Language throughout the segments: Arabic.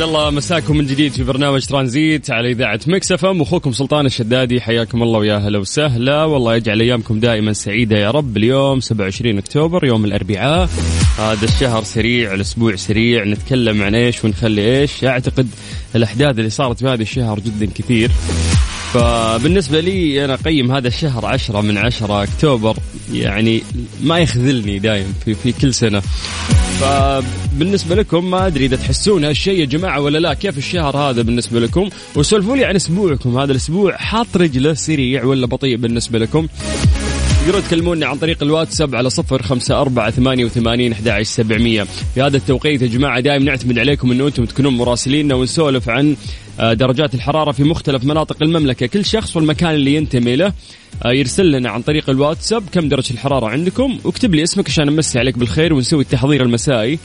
اسعد الله مساكم من جديد في برنامج ترانزيت على إذاعة ميكس إف إم. أخوكم سلطان الشدادي حياكم الله ويا هلا وسهلا. والله يجعل أيامكم دائما سعيدة يا رب. اليوم 27 أكتوبر يوم الأربعاء. هذا الشهر سريع الأسبوع سريع. نتكلم عن إيش ونخلي إيش. أعتقد الأحداث اللي صارت في هذا الشهر جدا كثير. فبالنسبة لي أنا أقيم هذا الشهر عشرة من عشرة أكتوبر يعني ما يخذلني دايم في, في كل سنة. فبالنسبة لكم ما أدري إذا تحسون هالشيء يا جماعة ولا لا كيف الشهر هذا بالنسبة لكم؟ وسولفوا لي عن أسبوعكم هذا الأسبوع حاط رجله سريع ولا بطيء بالنسبة لكم؟ تقدرون تكلموني عن طريق الواتساب على صفر خمسة أربعة ثمانية وثمانين أحد سبعمية. في هذا التوقيت يا جماعة دائما نعتمد عليكم أنه أنتم تكونون مراسليننا ونسولف عن آه، درجات الحرارة في مختلف مناطق المملكة. كل شخص والمكان اللي ينتمي له آه، يرسل لنا عن طريق الواتساب كم درجة الحرارة عندكم واكتب لي اسمك عشان نمسي عليك بالخير ونسوي التحضير المسائي.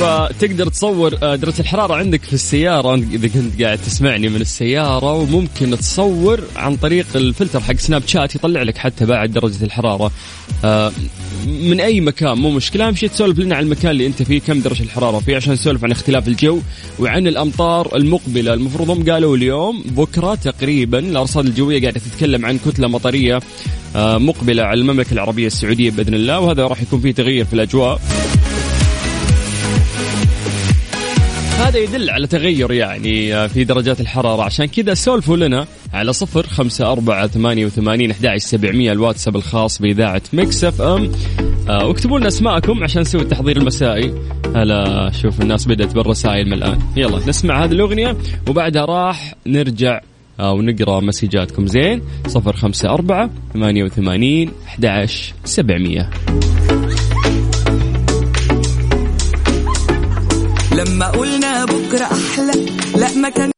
فتقدر تصور آه، درجة الحرارة عندك في السيارة إذا كنت قاعد تسمعني من السيارة وممكن تصور عن طريق الفلتر حق سناب شات يطلع لك حتى بعد درجة الحرارة. آه، من أي مكان مو مشكلة. أهم شيء تسولف لنا عن المكان اللي أنت فيه كم درجة الحرارة فيه عشان نسولف عن اختلاف الجو وعن الأمطار المقبلة. المفروض هم قالوا اليوم بكرة تقريبا الأرصاد الجوية قاعدة تتكلم عن كتلة مطرية آه، مقبلة على المملكة العربية السعودية بإذن الله وهذا راح يكون فيه تغيير في الأجواء. هذا يدل على تغير يعني آه، في درجات الحرارة. عشان كذا سولفوا لنا على صفر خمسة أربعة ثمانية وثمانين أحد سبعمية الواتساب الخاص بإذاعة ميكس إف إم. آه، واكتبوا لنا أسماءكم عشان نسوي التحضير المسائي. هلا شوف الناس بدأت بالرسائل من الآن. يلا نسمع هذه الأغنية وبعدها راح نرجع آه، ونقرأ مسجاتكم. زين صفر خمسة أربعة ثمانية وثمانين أحد سبعمية. لما قلنا بكرة أحلى لا ما كان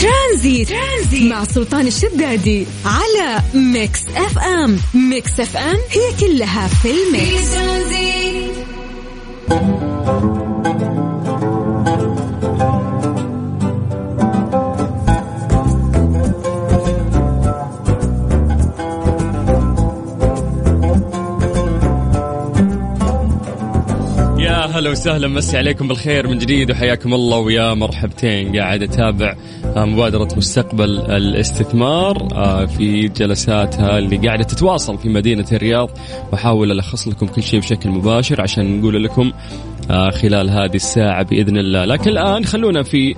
ترانزيت. ترانزيت. مع سلطان الشدادي على Mix FM. Mix FM هي كلها في ال mix. في هلا وسهلا مسي عليكم بالخير من جديد وحياكم الله ويا مرحبتين. قاعد أتابع آه، مبادرة مستقبل الاستثمار آه، في جلساتها اللي قاعدة تتواصل في مدينة الرياض. واحاول ألخص لكم كل شيء بشكل مباشر عشان نقول لكم آه، خلال هذه الساعة بإذن الله. لكن الآن خلونا في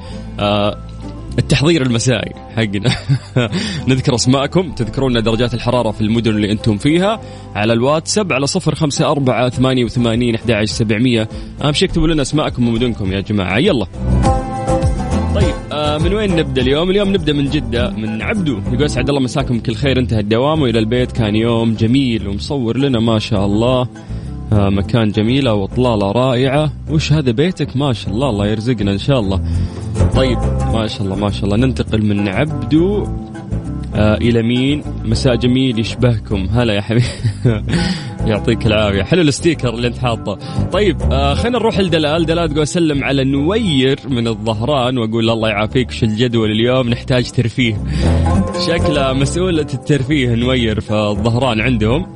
التحضير المسائي حقنا. نذكر أسماءكم. تذكرون درجات الحرارة في المدن اللي أنتم فيها. على الواتساب على صفر خمسة أربعة ثمانية وثمانين أحد سبعمية. أهم شيء اكتبوا لنا أسماءكم ومدنكم يا جماعة. يلا. طيب آه من وين نبدأ اليوم؟ اليوم نبدأ من جدة من عبدو. يقول أسعد الله مساكم كل خير انتهى الدوام وإلى البيت. كان يوم جميل ومصور لنا ما شاء الله. آه مكان جميله وإطلالة رائعة. وش هذا بيتك؟ ما شاء الله الله يرزقنا إن شاء الله. طيب ما شاء الله ما شاء الله. ننتقل من عبدو آه إلى مين؟ مساء جميل يشبهكم. هلا يا حبيبي يعطيك العافية. حلو ال sticker اللي انت حاطه. طيب آه خلينا نروح لدلال. دلال تقول أسلم على نوير من الظهران وأقول الله يعافيك شو الجدول اليوم؟ نحتاج ترفيه. شكله مسؤولة الترفيه نوير في الظهران عندهم.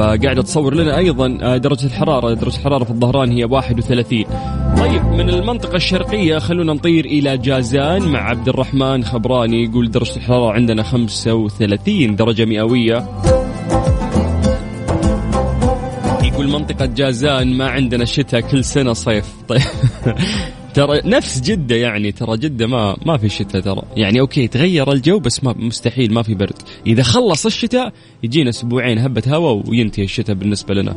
فقاعدة تصور لنا أيضا آه، درجة الحرارة درجة الحرارة في الظهران هي 31 طيب من المنطقة الشرقية خلونا نطير إلى جازان مع عبد الرحمن خبراني يقول درجة الحرارة عندنا 35 درجة مئوية. يقول منطقة جازان ما عندنا شتاء كل سنة صيف. طيب. ترى نفس جدة يعني ترى جدة ما ما في شتاء ترى. يعني أوكي تغير الجو بس ما مستحيل ما في برد. إذا خلص الشتاء يجينا أسبوعين هبة هواء وينتهي الشتاء بالنسبة لنا.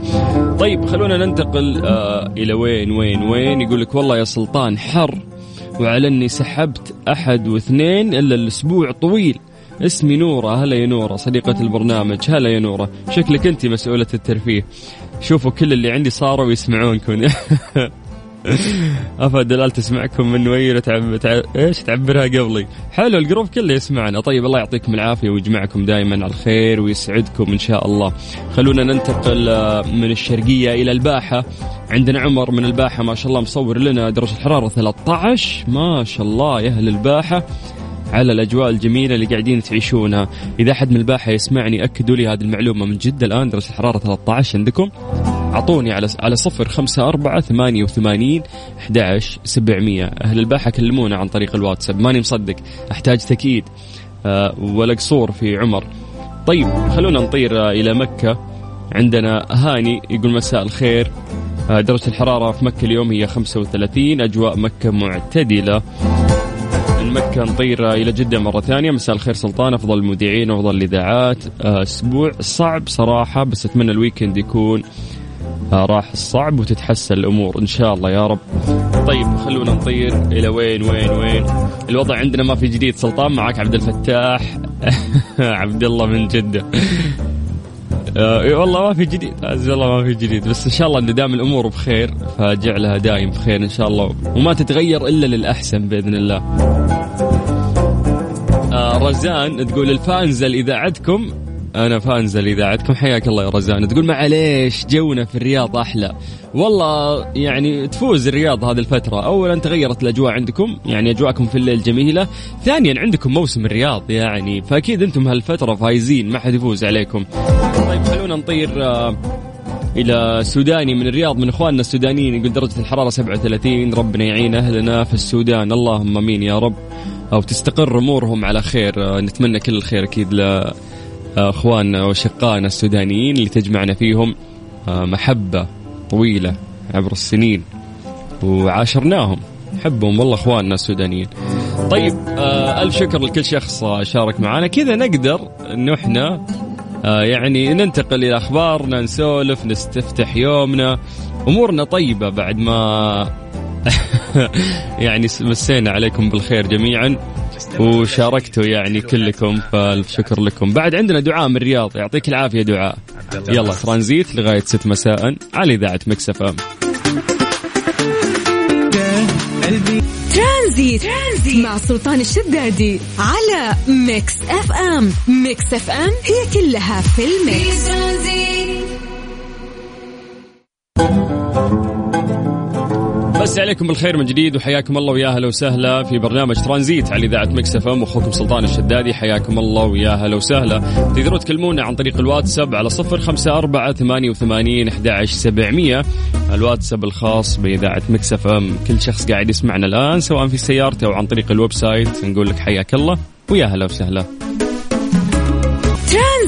طيب خلونا ننتقل آه إلى وين وين وين؟ يقول لك والله يا سلطان حر وعلى أني سحبت أحد واثنين إلا الأسبوع طويل. اسمي نورة هلا يا نورة صديقة البرنامج هلا يا نورة. شكلك أنت مسؤولة الترفيه. شوفوا كل اللي عندي صاروا يسمعونكم. افا دلال تسمعكم من وين. إيش تعبرها قبلي. حلو الجروب كله يسمعنا. طيب الله يعطيكم العافية ويجمعكم دائما على الخير ويسعدكم إن شاء الله. خلونا ننتقل آه، من الشرقية إلى الباحة. عندنا عمر من الباحة ما شاء الله مصور لنا درجة الحرارة 13 ما شاء الله يا أهل الباحة. على الأجواء الجميلة اللي قاعدين تعيشونها. إذا أحد من الباحة يسمعني أكدوا لي هذه المعلومة من جدة الآن. درجة الحرارة 13 عندكم. أعطوني على على صفر خمسة أربعة ثمانية وثمانين أحد سبعمية. أهل الباحة كلمونا عن طريق الواتساب. ماني مصدق. أحتاج تأكيد. أه ولا قصور في عمر. طيب خلونا نطير آه، إلى مكة. عندنا هاني يقول مساء الخير. أه درجة الحرارة في مكة اليوم هي 35 أجواء مكة معتدلة. من مكة نطير إلى جدة مرة ثانية. مساء الخير سلطان. أفضل المذيعين وأفضل الإذاعات. آه، أسبوع صعب صراحة بس أتمنى الويكند يكون راح الصعب وتتحسن الأمور إن شاء الله يا رب. طيب خلونا نطير إلى وين وين وين؟ الوضع عندنا ما في جديد سلطان معك عبد الفتاح عبد الله من جدة. آه والله ما في جديد عز الله ما في جديد بس إن شاء الله إن دام الأمور بخير فجعلها دايم بخير إن شاء الله وما تتغير إلا للأحسن بإذن الله. آه رزان تقول الفانزة اذاعتكم أنا فانزة اذاعتكم حياك الله يا رزان. تقول معليش جونا في الرياض أحلى. والله يعني تفوز الرياض هذه الفترة. اولا تغيرت الأجواء عندكم يعني أجواءكم في الليل جميلة. ثانيا عندكم موسم الرياض يعني فأكيد أنتم هالفترة فايزين ما حد يفوز عليكم. طيب خلونا نطير آه، إلى سوداني من الرياض من إخواننا السودانيين يقول درجة الحرارة 37 ربنا يعين أهلنا في السودان. اللهم آمين يا رب. أو تستقر أمورهم على خير. آه، نتمنى كل الخير أكيد اخواننا وأشقائنا السودانيين اللي تجمعنا فيهم آه، محبة طويلة عبر السنين وعاشرناهم. نحبهم والله أخواننا السودانيين. طيب آه ألف شكر لكل شخص شارك معنا. كذا نقدر إنه إحنا آه يعني ننتقل إلى أخبارنا نسولف نستفتح يومنا. أمورنا طيبة بعد ما يعني مسينا عليكم بالخير جميعا. وشاركتوا يعني كلكم فالف شكر لكم. بعد عندنا دعاء من الرياض يعطيك العافية دعاء. يلا ترانزيت لغاية 6 مساء على إذاعة Mix FM. ترانزيت. ترانزيت. مع سلطان الشدادي على Mix FM. Mix FM هي كلها في ال mix مسي عليكم بالخير من جديد وحياكم الله ويا أهلا وسهلا في برنامج ترانزيت على إذاعة Mix FM واخوكم سلطان الشدادي حياكم الله ويا أهلا وسهلا. تقدرون تكلمونا عن طريق الواتساب على صفر خمسة أربعة ثمانية وثمانين أحد سبعمية. الواتساب الخاص بإذاعة Mix FM كل شخص قاعد يسمعنا الآن سواء في سيارته أو عن طريق ال website. نقول لك حياك الله ويا أهلا وسهلا.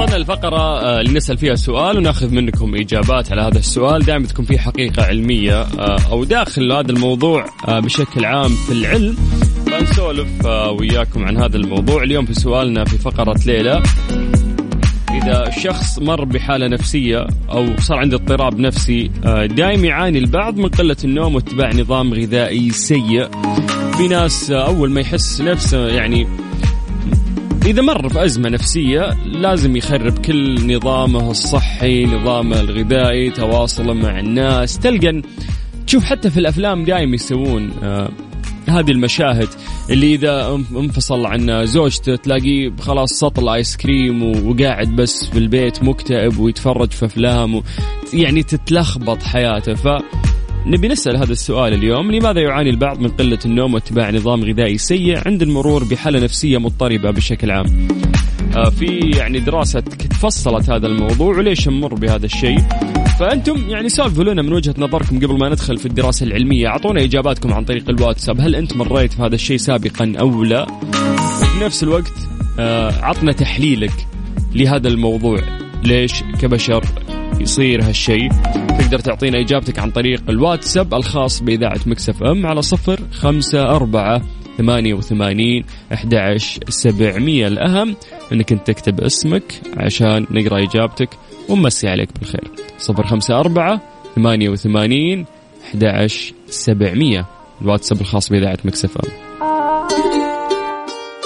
وصلنا الفقرة آه، اللي نسأل فيها سؤال وناخذ منكم إجابات على هذا السؤال. دائما تكون في حقيقة علمية آه، أو داخل هذا الموضوع آه، بشكل عام في العلم. فنسولف وياكم عن هذا الموضوع. اليوم في سؤالنا في فقرة ليه لا إذا الشخص مر بحالة نفسية أو صار عنده اضطراب نفسي دائم يعاني البعض من قلة النوم واتباع نظام غذائي سيء. في ناس أول ما يحس نفسه يعني إذا مر في أزمة نفسية لازم يخرب كل نظامه الصحي نظامه الغذائي تواصله مع الناس. تلقى تشوف حتى في الأفلام دائما يسوون آه هذه المشاهد اللي إذا انفصل عن زوجته تلاقيه خلاص سطل آيس كريم وقاعد بس في البيت مكتئب ويتفرج في أفلام يعني تتلخبط حياته. ف نبي نسأل هذا السؤال اليوم. لماذا يعاني البعض من قلة النوم واتباع نظام غذائي سيء عند المرور بحالة نفسية مضطربة بشكل عام؟ آه، في يعني دراسة فصلت هذا الموضوع وليش نمر بهذا الشيء؟ فأنتم يعني سولفوا لنا من وجهة نظركم قبل ما ندخل في الدراسة العلمية. أعطونا إجاباتكم عن طريق الواتساب. هل أنت مريت في هذا الشيء سابقا أو لا؟ وفي نفس الوقت آه، عطنا تحليلك لهذا الموضوع. ليش؟ كبشر يصير هالشيء. تقدر تعطينا إجابتك عن طريق الواتساب الخاص بإذاعة Mix FM على صفر خمسة أربعة ثمانية وثمانين أحد سبعمية. الأهم أنك أنت تكتب اسمك عشان نقرأ إجابتك ونمسي عليك بالخير. صفر خمسة أربعة ثمانية وثمانين أحد سبعمية. الواتساب الخاص بإذاعة Mix FM.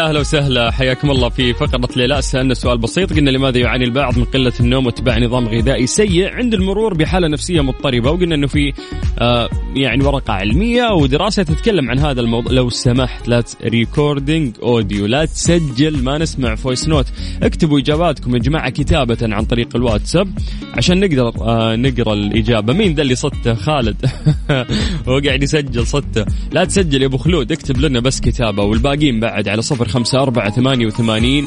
أهلا وسهلا. حياكم الله في فقرة ليه لا سألنا سؤال بسيط. قلنا لماذا يعاني البعض من قلة النوم واتباع نظام غذائي سيء عند المرور بحالة نفسية مضطربة؟ وقلنا إنه في آه يعني ورقة علمية ودراسة تتكلم عن هذا الموضوع. لو سمحت لا recording audio لا تسجل ما نسمع voice note اكتبوا إجاباتكم يا جماعة كتابة عن طريق الواتساب عشان نقدر آه نقرأ الإجابة. مين ذا اللي صدته؟ خالد. هو قاعد يسجل صدته. لا تسجل يا أبو خلود. اكتب لنا بس كتابة والباقيين بعد على صفر خمسة أربعة ثمانية وثمانين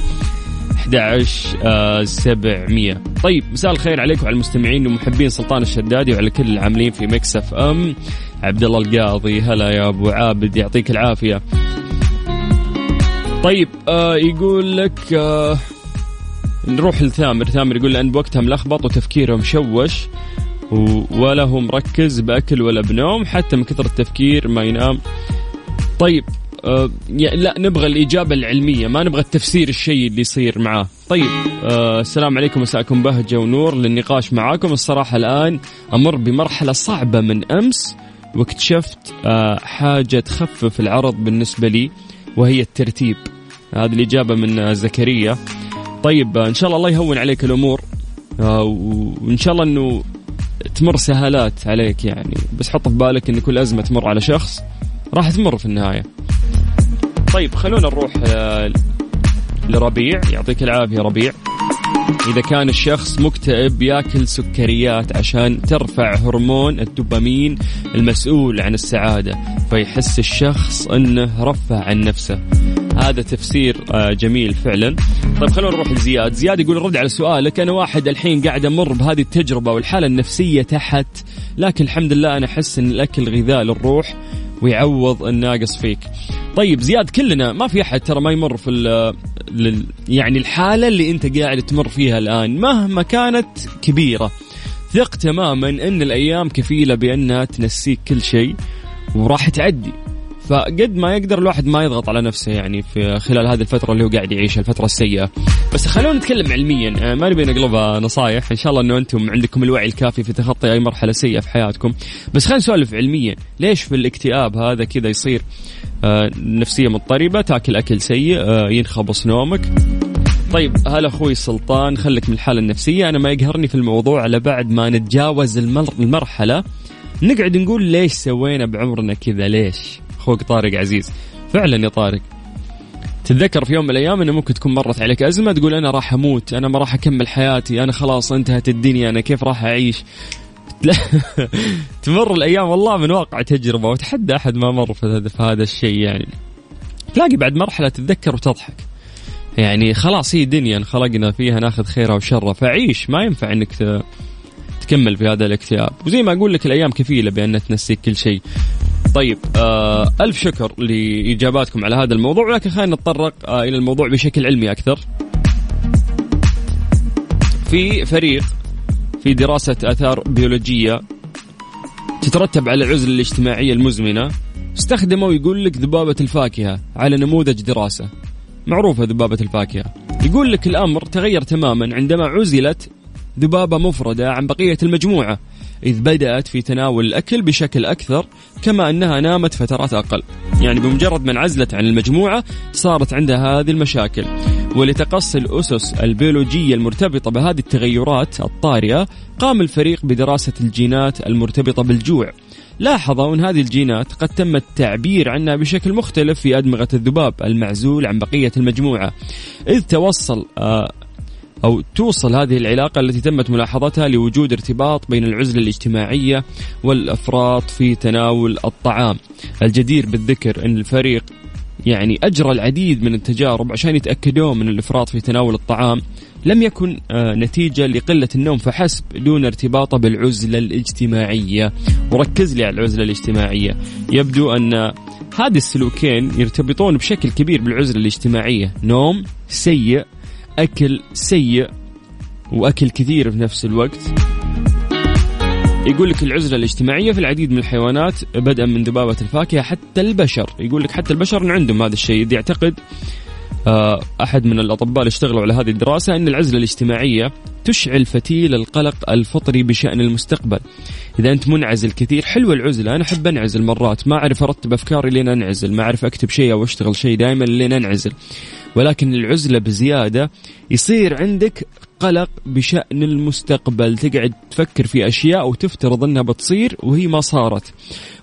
11 700 طيب مساء الخير عليكم وعلى المستمعين ومحبين سلطان الشدادي وعلى كل العاملين في Mix FM. عبد الله القاضي هلا يا أبو عابد يعطيك العافية. طيب آه يقول لك آه نروح لثامر. ثامر يقول لأن وقته ملخبط وتفكيره مشوش ولا هو مركز بأكل ولا بنوم حتى من كثر التفكير ما ينام. طيب آه لا نبغى الإجابة العلمية ما نبغى التفسير الشيء اللي يصير معاه. طيب آه السلام عليكم مساءكم بهجة ونور للنقاش معاكم. الصراحة الآن أمر بمرحلة صعبة من أمس واكتشفت آه حاجة تخفف العرض بالنسبة لي وهي الترتيب. هذه الإجابة من زكريا. طيب آه إن شاء الله الله يهون عليك الأمور آه وإن شاء الله أنه تمر سهالات عليك يعني. بس حط في بالك أن كل أزمة تمر على شخص. راح تمر في النهاية. طيب خلونا نروح آه، لربيع. يعطيك العافية ربيع. إذا كان الشخص مكتئب ياكل سكريات عشان ترفع هرمون الدوبامين المسؤول عن السعادة فيحس الشخص أنه رفع عن نفسه. هذا تفسير آه، جميل فعلا. طيب خلونا نروح لزياد. زياد يقول رد على سؤالك. أنا واحد الحين قاعد أمر بهذه التجربة والحالة النفسية تحت لكن الحمد لله أنا أحس أن الأكل غذاء للروح. ويعوض الناقص فيك. طيب زياد كلنا ما في أحد ترى ما يمر في ال يعني الحالة اللي أنت قاعد تمر فيها الآن مهما كانت كبيرة. ثق تماما إن الأيام كفيلة بأنها تنسيك كل شيء وراح تعدي. فقد ما يقدر الواحد ما يضغط على نفسه يعني في خلال هذه الفترة اللي هو قاعد يعيشها الفترة السيئة. بس خلونا نتكلم علميا. آه، ما نبي نقلبها نصايح. إن شاء الله إنه أنتم عندكم الوعي الكافي في تخطي أي مرحلة سيئة في حياتكم. بس خلينا نسولف علميا. ليش في الاكتئاب هذا كذا يصير؟ آه، نفسية مضطربة تاكل أكل سيء آه، ينخبص نومك. طيب هلا أخوي سلطان خليك من الحالة النفسية. أنا ما يقهرني في الموضوع على بعد ما نتجاوز المرحلة. نقعد نقول ليش سوينا بعمرنا كذا؟ ليش؟ أخوك طارق عزيز. فعلا يا طارق. تتذكر في يوم من الأيام إنه ممكن تكون مرت عليك. ازمه تقول أنا راح أموت أنا ما راح أكمل حياتي أنا خلاص انتهت الدنيا أنا كيف راح أعيش؟ تمر الأيام والله من واقع تجربة وتحدى أحد ما مر في هذا الشيء يعني. تلاقي بعد مرحلة تتذكر وتضحك. يعني خلاص هي دنيا انخلقنا فيها ناخذ خيرها وشرها. فعيش ما ينفع إنك تكمل في هذا الاكتئاب. وزي ما أقول لك الأيام كفيلة بأن تنسيك كل شيء. طيب آه ألف شكر لإجاباتكم على هذا الموضوع ولكن خلينا نتطرق آه إلى الموضوع بشكل علمي أكثر. في فريق في دراسة آثار بيولوجية تترتب على العزلة الاجتماعية المزمنة استخدموا يقول لك ذبابة الفاكهة على نموذج دراسة. معروفة ذبابة الفاكهة. يقول لك الأمر تغير تماما عندما عزلت ذبابة مفردة عن بقية المجموعة. إذ بدأت في تناول الأكل بشكل أكثر كما أنها نامت فترات أقل. يعني بمجرد من عزلت عن المجموعة صارت عندها هذه المشاكل. ولتقصي الأسس البيولوجية المرتبطة بهذه التغيرات الطارئة قام الفريق بدراسة الجينات المرتبطة بالجوع. لاحظوا أن هذه الجينات قد تم التعبير عنها بشكل مختلف في أدمغة الذباب المعزول عن بقية المجموعة. إذ توصل آه أو توصل هذه العلاقة التي تمت ملاحظتها لوجود ارتباط بين العزلة الاجتماعية والأفراط في تناول الطعام. الجدير بالذكر أن الفريق يعني أجرى العديد من التجارب عشان يتأكدون من الإفراط في تناول الطعام. لم يكن آه، نتيجة لقلة النوم فحسب دون ارتباطه بالعزلة الاجتماعية. وركز لي على العزلة الاجتماعية. يبدو أن هذه السلوكين يرتبطون بشكل كبير بالعزلة الاجتماعية. نوم سيء أكل سيء وأكل كثير في نفس الوقت. يقول لك العزلة الاجتماعية في العديد من الحيوانات بدءا من ذبابه الفاكهة حتى البشر. يقول لك حتى البشر عندهم هذا الشيء. يعتقد آه، أحد من الأطباء اللي اشتغلوا على هذه الدراسة إن العزلة الاجتماعية تشعل فتيل القلق الفطري بشأن المستقبل. إذا أنت منعزل كثير حلوة العزلة. أنا أحب أنعزل مرات. ما أعرف أرتب أفكاري لين أنعزل، ما أعرف أكتب شيء أو أشتغل شيء دائما لين أنعزل. ولكن العزلة بزيادة يصير عندك قلق بشأن المستقبل، تقعد تفكر في أشياء وتفترض أنها بتصير وهي ما صارت.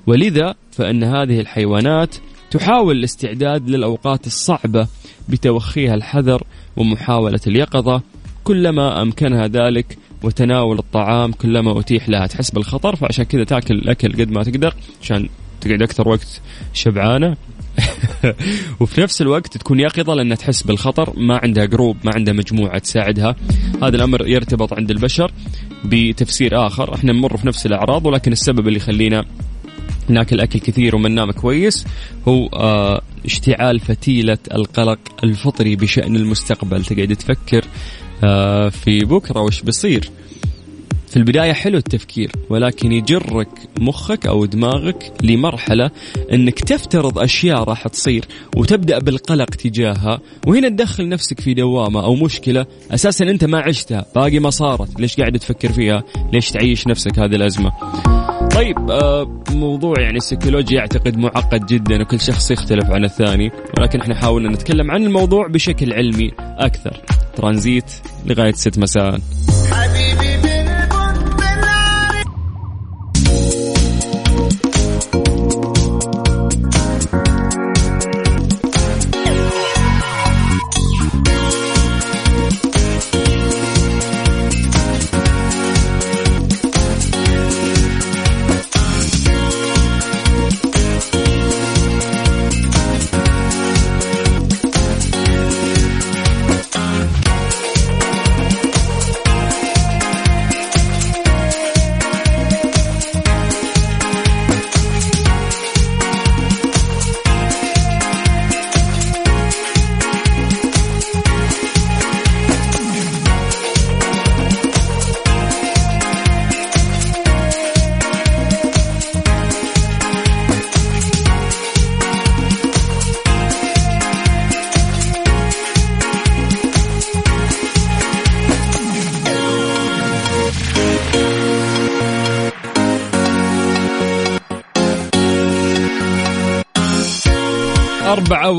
ولذا فإن هذه الحيوانات تحاول الاستعداد للأوقات الصعبة بتوخيها الحذر ومحاولة اليقظة. كلما أمكنها ذلك وتناول الطعام كلما أتيح لها. تحس بالخطر فعشان كذا تاكل الأكل قد ما تقدر عشان تقعد أكثر وقت شبعانة. وفي نفس الوقت تكون يقظة لأنها تحس بالخطر ما عندها جروب ما عندها مجموعة تساعدها. هذا الأمر يرتبط عند البشر بتفسير آخر. إحنا نمر في نفس الأعراض ولكن السبب اللي يخلينا ناكل أكل كثير وما ننام كويس هو آه اشتعال فتيلة القلق الفطري بشأن المستقبل. تقعد تفكر آه في بكرة وش بيصير في البداية حلو التفكير ولكن يجرك مخك أو دماغك لمرحلة أنك تفترض أشياء راح تصير وتبدأ بالقلق تجاهها وهنا تدخل نفسك في دوامة أو مشكلة أساسا أنت ما عشتها باقي ما صارت. ليش قاعد تفكر فيها؟ ليش تعيش نفسك هذه الأزمة؟ طيب آه موضوع يعني السيكولوجيا أعتقد معقد جدا وكل شخص يختلف عن الثاني ولكن إحنا حاولنا نتكلم عن الموضوع بشكل علمي أكثر. ترانزيت لغاية 6 مساء.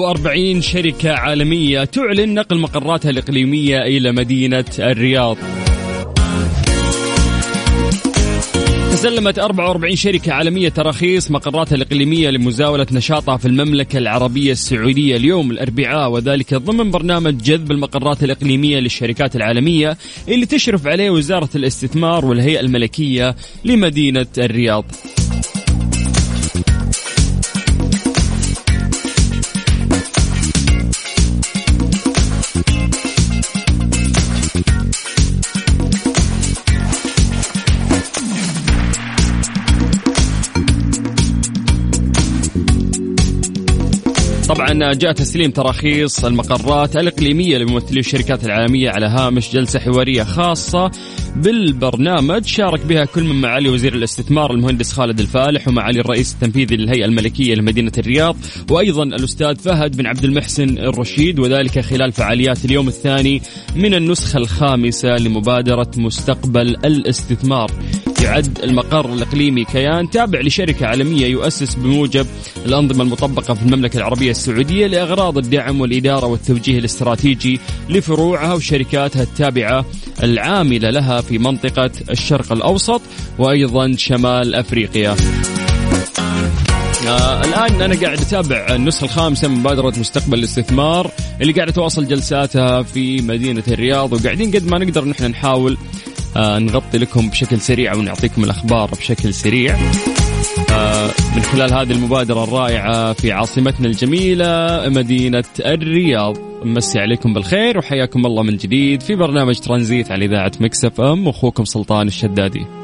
وأربعين شركة عالمية تعلن نقل مقراتها الإقليمية إلى مدينة الرياض تسلمت 44 شركة عالمية تراخيص مقراتها الإقليمية لمزاولة نشاطها في المملكة العربية السعودية اليوم الأربعاء وذلك ضمن برنامج جذب المقرات الإقليمية للشركات العالمية اللي تشرف عليه وزارة الاستثمار والهيئة الملكية لمدينة الرياض. طبعا جاء تسليم تراخيص المقرات الإقليمية لممثلي الشركات العالمية على هامش جلسة حوارية خاصة بالبرنامج. شارك بها كل من معالي وزير الاستثمار المهندس خالد الفالح ومعالي الرئيس التنفيذي للهيئة الملكية لمدينة الرياض وأيضا الأستاذ فهد بن عبد المحسن الرشيد وذلك خلال فعاليات اليوم الثاني من النسخة الخامسة لمبادرة مستقبل الاستثمار. يعد المقر الإقليمي كيان تابع لشركة عالمية يؤسس بموجب الأنظمة المطبقة في المملكة العربية السعودية لأغراض الدعم والإدارة والتوجيه الاستراتيجي لفروعها وشركاتها التابعة العاملة لها في منطقة الشرق الأوسط وأيضا شمال أفريقيا. آه الآن أنا قاعد أتابع النسخة الخامسة من مبادرة مستقبل الاستثمار اللي قاعدة تواصل جلساتها في مدينة الرياض وقاعدين قد ما نقدر نحن نحاول آه نغطي لكم بشكل سريع ونعطيكم الأخبار بشكل سريع. آه من خلال هذه المبادرة الرائعة في عاصمتنا الجميلة مدينة الرياض. مسي عليكم بالخير وحياكم الله من جديد في برنامج ترانزيت على إذاعة مكسف إم. واخوكم سلطان الشدادي.